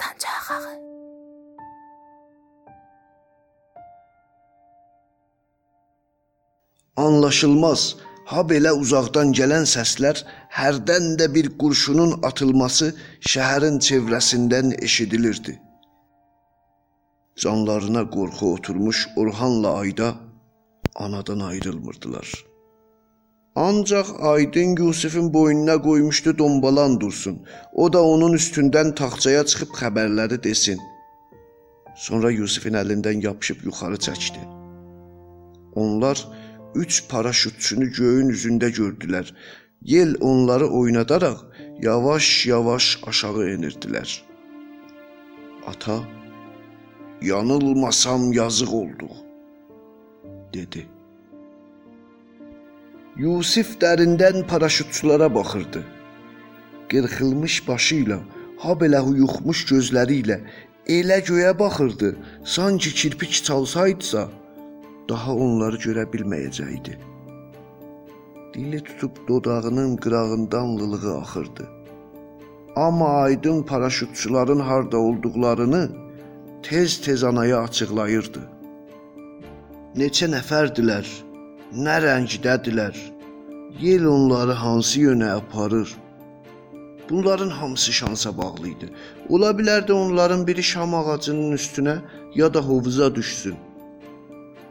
Azdan çaxağı. Anlaşılmaz. Ha belə uzaqdan gələn səslər hərdən də bir qurşunun atılması şəhərin çevrəsindən eşidilirdi. Canlarına qorxu oturmuş Orhanla Ayda anadan ayrılmırdılar. Ancaq Aydın Yusifin boynuna qoymuşdu dombalan dursun. O da onun üstündən taxtaya çıxıb xəbərləri desin. Sonra Yusifin əlindən yapışıb yuxarı çəkdi. Onlar üç paraşütçünü göyün üzündə gördülər. Yel onları oynadaraq yavaş-yavaş aşağı enirdilər. Ata, yanılmasam yazıq olduq, dedi. Yusif dərindən paraşütçulara baxırdı. Qırxılmış başı ilə, ha belə yuxmuş gözləri ilə elə göyə baxırdı, sanki kirpik çalsaydısa, daha onları görə bilməyəcəkdi. Dili tutub dodağının qırağından lılığı axırdı. Amma aydın paraşütçuların harda olduqlarını tez-tez anaya açıqlayırdı. Neçə nəfərdilər, nə rəngdədilər, yel onları hansı yönə aparır? Bunların hamısı şansa bağlı idi. Ola bilərdi onların biri şam ağacının üstünə ya da hovuza düşsün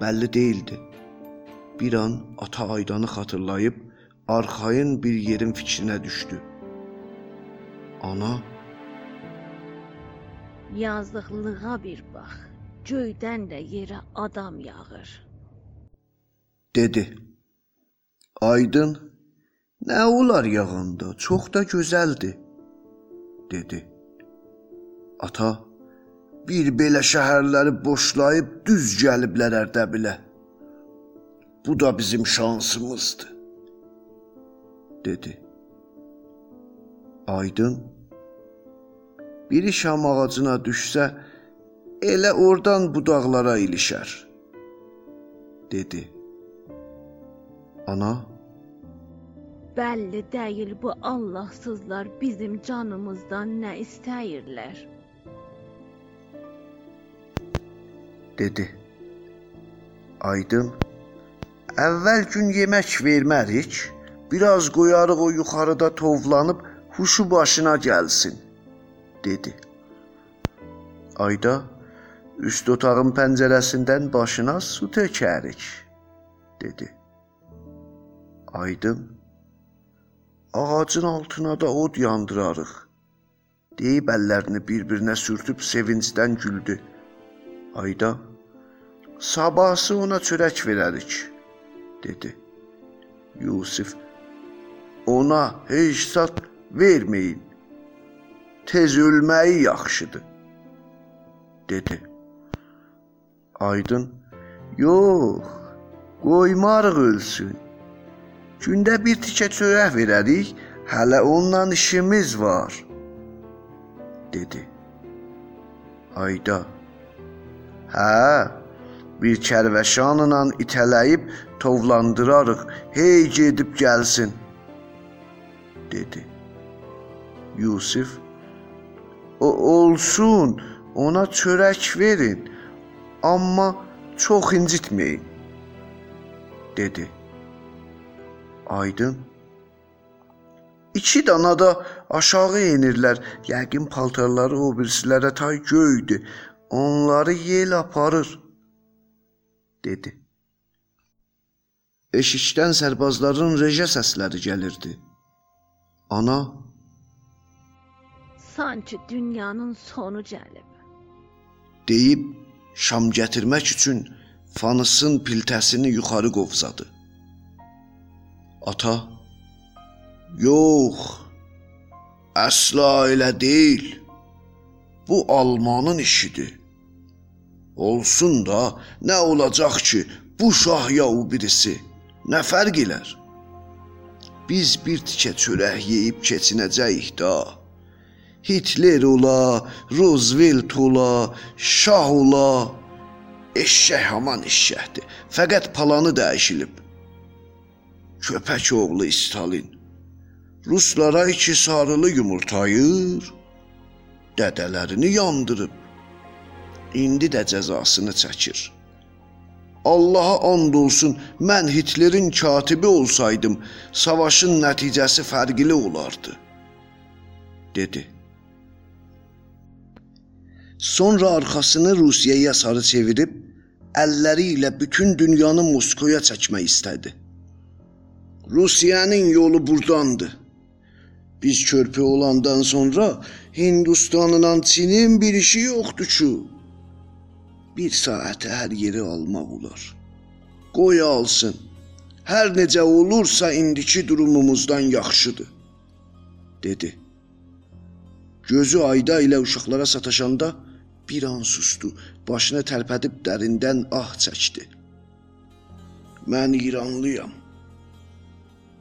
bəlli değildi. Bir an ata Aydanı xatırlayıb arxayın bir yerin fikrinə düşdü. Ana Yazlıqlığa bir bax. Göydən də yerə adam yağır. Dedi. Aydın nə olar yağanda, çox da gözəldir, dedi. Ata bir belə şəhərləri boşlayıb düz gəliblər Ərdəbilə. Bu da bizim şansımızdır, dedi. Aydın biri şam ağacına düşsə, elə oradan budaqlara ilişər, dedi. Ana Bəlli deyil bu Allahsızlar bizim canımızdan nə istəyirlər. dedi. Aydın Əvvəl gün yemək vermərik, biraz qoyarıq o yuxarıda tovlanıb huşu başına gəlsin, dedi. Ayda üst otağın pəncərəsindən başına su tökərik, dedi. Aydın ağacın altına da od yandırarıq, deyib əllərini bir-birinə sürtüb sevincdən güldü. Ayda Sabahsı ona çörək verərik, dedi. Yusif, ona heç zat verməyin. Tez ölməyi yaxşıdır, dedi. Aydın, yox, qoymarıq ölsün. Gündə bir tikə çörək verərik, hələ ondan işimiz var, dedi. Ayda, hə, bir kərvəşanla itələyib tovlandırarıq, hey gedib gəlsin, dedi. Yusif, o olsun, ona çörək verin, amma çox incitməyin, dedi. Aydın, İki dana da aşağı enirlər. Yəqin paltarları o birisilərə tay göydü. Onları yel aparır dedi. Eşikdən sərbazların reja səsləri gəlirdi. Ana sanki dünyanın sonu gəlib. deyib şam gətirmək üçün fanısın piltəsini yuxarı qovzadı. Ata Yox. Əsla elə deyil. Bu almanın işidir. Olsun da, nə olacaq ki, bu şah ya o birisi? Nə fərq elər? Biz bir tikə çörək yeyib keçinəcəyik da. Hitler ola, Roosevelt ola, şah ola. Eşşək haman eşşəkdir. Fəqət palanı dəyişilib. Köpək oğlu Stalin. Ruslara iki sarılı yumurtayır. dədələrini yandırıb. İndi də cəzasını çəkir. Allaha and olsun, mən Hitlerin katibi olsaydım, savaşın nəticəsi fərqli olardı, dedi. Sonra arxasını Rusiyaya sarı çevirib əlləri ilə bütün dünyanı Moskvaya çəkmək istədi. Rusiyanın yolu burdandır. Biz körpü olandan sonra Hindistanla Çinin bir işi yoxdur ki. Bir saatə hər yeri almaq olar. Qoy alsın. Hər necə olursa indiki durumumuzdan yaxşıdır, dedi. Gözü ayda ilə uşaqlara sataşanda bir an sustu, başını tərpədib dərindən ah çəkdi. Mən İranlıyam.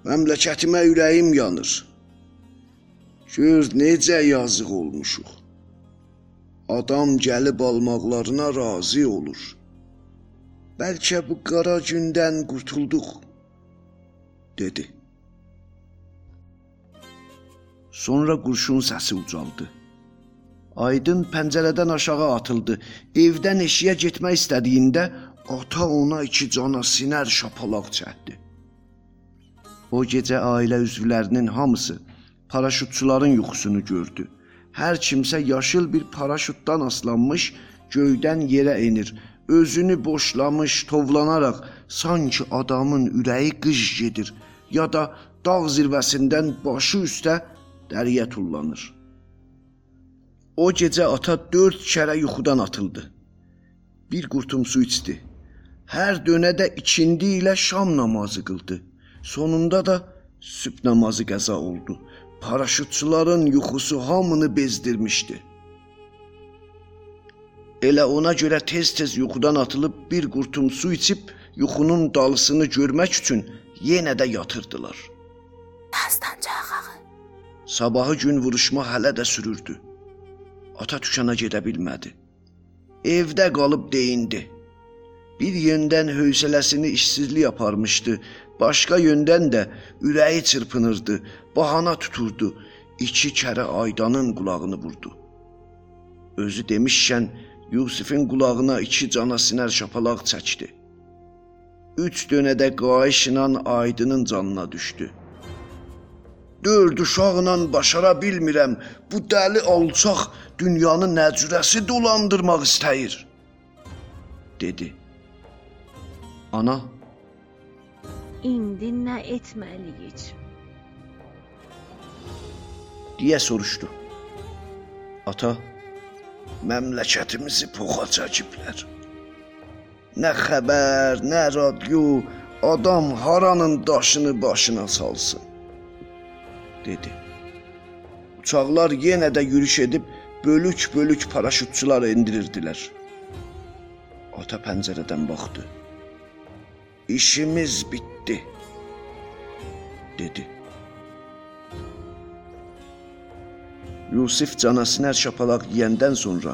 Məmləkətimə ürəyim yanır. Gör necə yazıq olmuşuq. Adam gəlib almaqlarına razı olur. Bəlkə bu qara gündən qurtulduq, dedi. Sonra qurşun səsi ucaldı. Aydın pəncərədən aşağı atıldı. Evdən eşiyə getmək istədiyində ata ona iki cana sinər şapalaq çəkdi. O gecə ailə üzvlərinin hamısı paraşütçülərin yuxusunu gördü. Hər kimsə yaşıl bir paraşütdan aslanmış, göydən yerə enir. Özünü boşlamış, tovlanaraq sanki adamın ürəyi qıj gedir ya da dağ zirvəsindən başı üstə dəriyə tullanır. O gecə ata 4 kərə yuxudan atıldı. Bir qurtum su içdi. Hər dönədə ikindi ilə şam namazı qıldı. Sonunda da sübh namazı qəza oldu. Paraşütçülərin yuxusu hamını bezdirmişdi. Elə ona görə tez-tez yuxudan atılıb bir qurtum su içib yuxunun dalısını görmək üçün yenə də yatırdılar. Dastancağı. Sabahı gün vuruşma hələ də sürürdü. Ata tükana gedə bilmədi. Evdə qalıb deyindi. Bir yöndən hövsələsini işsizlik aparmışdı, başqa yöndən də ürəyi çırpınırdı, bahana tuturdu. İki kərə aydanın qulağını vurdu. Özü demişkən Yusifin qulağına iki cana sinər şapalaq çəkdi. Üç dönədə qayışla aydının canına düşdü. Dörd uşaqla başara bilmirəm. Bu dəli alçaq dünyanı nəcürəsi dolandırmaq istəyir, dedi. Ana, İndi nə etməliyik? deyə soruşdu. Ata, məmləkətimizi poxa çəkiblər. Nə xəbər, nə radio, adam haranın daşını başına salsın dedi. Uçaqlar yenə də yürüş edib bölük-bölük paraşütçülər endirirdilər. Ata pəncərədən baxdı. İşimiz bitdi, dedi. Yusif canasinər şapalaq yeyəndən sonra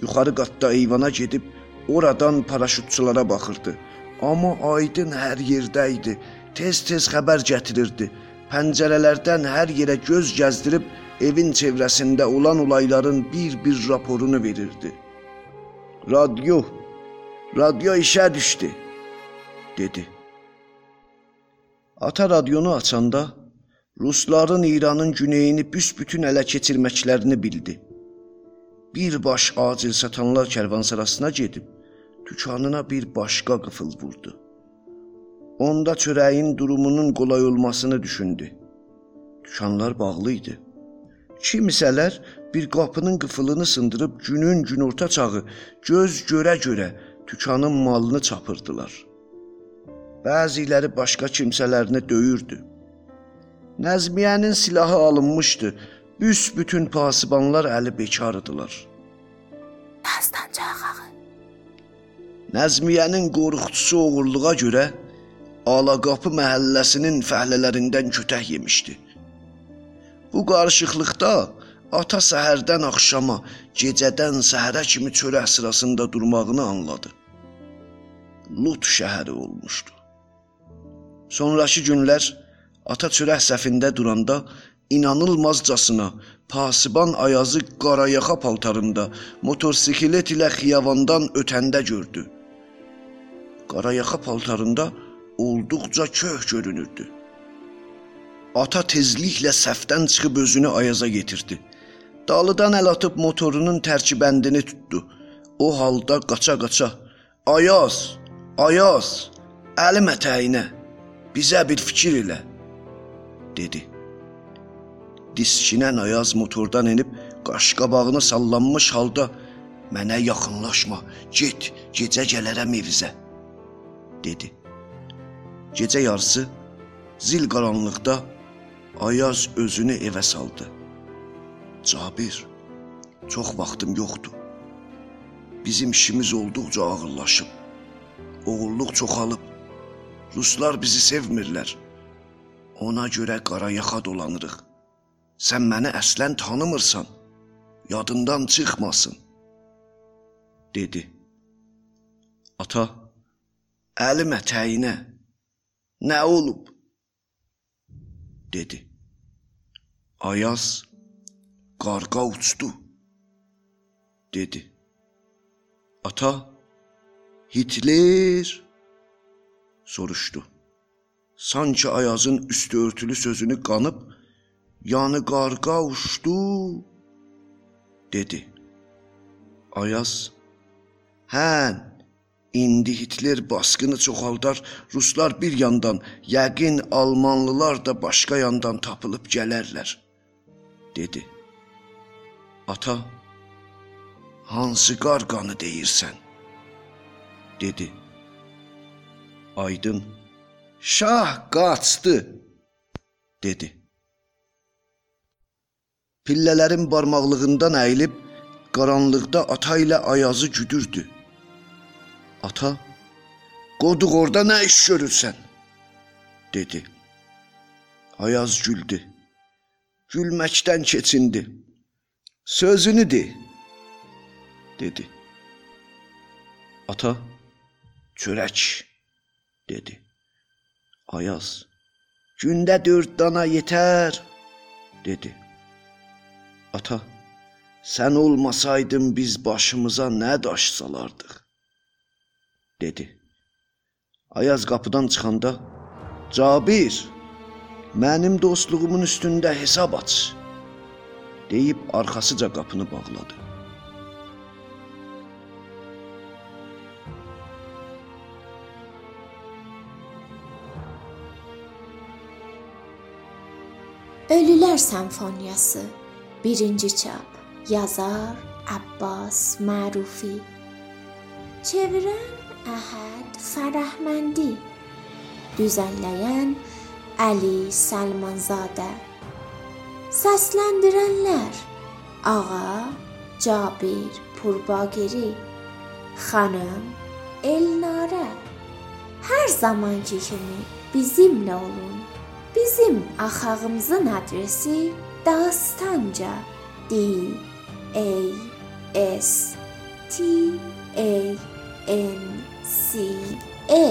yuxarı qatda eyvana gedib oradan paraşütçülərə baxırdı. Amma aydın hər yerdə idi. Tez-tez xəbər gətirirdi. Pəncərələrdən hər yerə göz gəzdirib evin çevrəsində olan olayların bir-bir raporunu verirdi. Radio, radio işə düşdü, dedi. Ata radionu açanda Rusların İranın güneyini büsbütün ələ keçirməklərini bildi. Bir baş acil satanlar kərvansarasına gedib dükanına bir başqa qıfıl vurdu. Onda çörəyin durumunun qolay olmasını düşündü. Dükanlar bağlı idi. Kimsələr bir qapının qıfılını sındırıb günün günorta çağı göz görə-görə dükanın malını çapırdılar. Bəziləri başqa kimsələrini döyürdü. Nəzmiyənin silahı alınmışdı. Büs-bütün pasibanlar əli bekardılar. Dastancağı. Nəzmiyənin qorxucusu oğurluğa görə Alaqapı məhəlləsinin fəhlələrindən kötək yemişdi. Bu qarışıqlıqda ata səhərdən axşama, gecədən səhərə kimi çörək sırasında durmağını anladı. Lut şəhəri olmuşdu. Sonrakı günlər ata çörək səfində duranda inanılmazcasına Pasiban Ayazı qarayaxa paltarında motosiklet ilə xiyavandan ötəndə gördü. Qarayaxa paltarında olduqca köh görünürdü. Ata tezliklə səfdən çıxıb özünü Ayaza getirdi. Dalıdan əl atıb motorunun tərkibəndini tutdu. O halda qaça-qaça Ayaz, Ayaz, əlim ətəyinə bizə bir fikir elə dedi. Diskinən Ayaz motordan enib qaşqabağını sallanmış halda mənə yaxınlaşma, get, gecə gələrəm evizə dedi. Gecə yarısı zil qaranlıqda Ayaz özünü evə saldı. Cabir, çox vaxtım yoxdur. Bizim işimiz olduqca ağırlaşıb. Oğulluq çoxalıb. Ruslar bizi sevmirlər. Ona görə qara yaxa dolanırıq. Sən məni əslən tanımırsan. Yadından çıxmasın." dedi. Ata, əlim ətəyinə. Nə olub? dedi. Ayaz qarqa uçdu dedi. Ata Hitler soruşdu. Sanki Ayazın üstü örtülü sözünü qanıb yanı qarqa uçdu dedi. Ayaz Hə, indi Hitler baskını çoxaldar, ruslar bir yandan, yəqin almanlılar da başqa yandan tapılıb gələrlər dedi. Ata, hansı qarqanı deyirsən? dedi. Aydın, şah qaçdı, dedi. Pillələrin barmaqlığından əyilib qaranlıqda ata ilə Ayazı güdürdü. Ata, qoduq orada nə iş görürsən? dedi. Ayaz güldü. Gülməkdən keçindi. Sözünü de, dedi. Ata, çörək, dedi. Ayaz, gündə dörd dana yetər, dedi. Ata, sən olmasaydın biz başımıza nə daş salardıq, dedi. Ayaz qapıdan çıxanda, Cabir, mənim dostluğumun üstündə hesab aç deyib arxasıca qapını bağladı. Ölülər Senfoniyası. 1-ci çap. Yazar Abbas Marufi. Çevirən Əhəd Fərəhməndi Düzənləyən Əli Salmanzadə Səsləndirənlər: Ağa Cabir Purbagiri, xanım Elnarə. Hər zamanki kimi bizimlə olun. Bizim axağımızın adresi Dastanca D A S T A N C A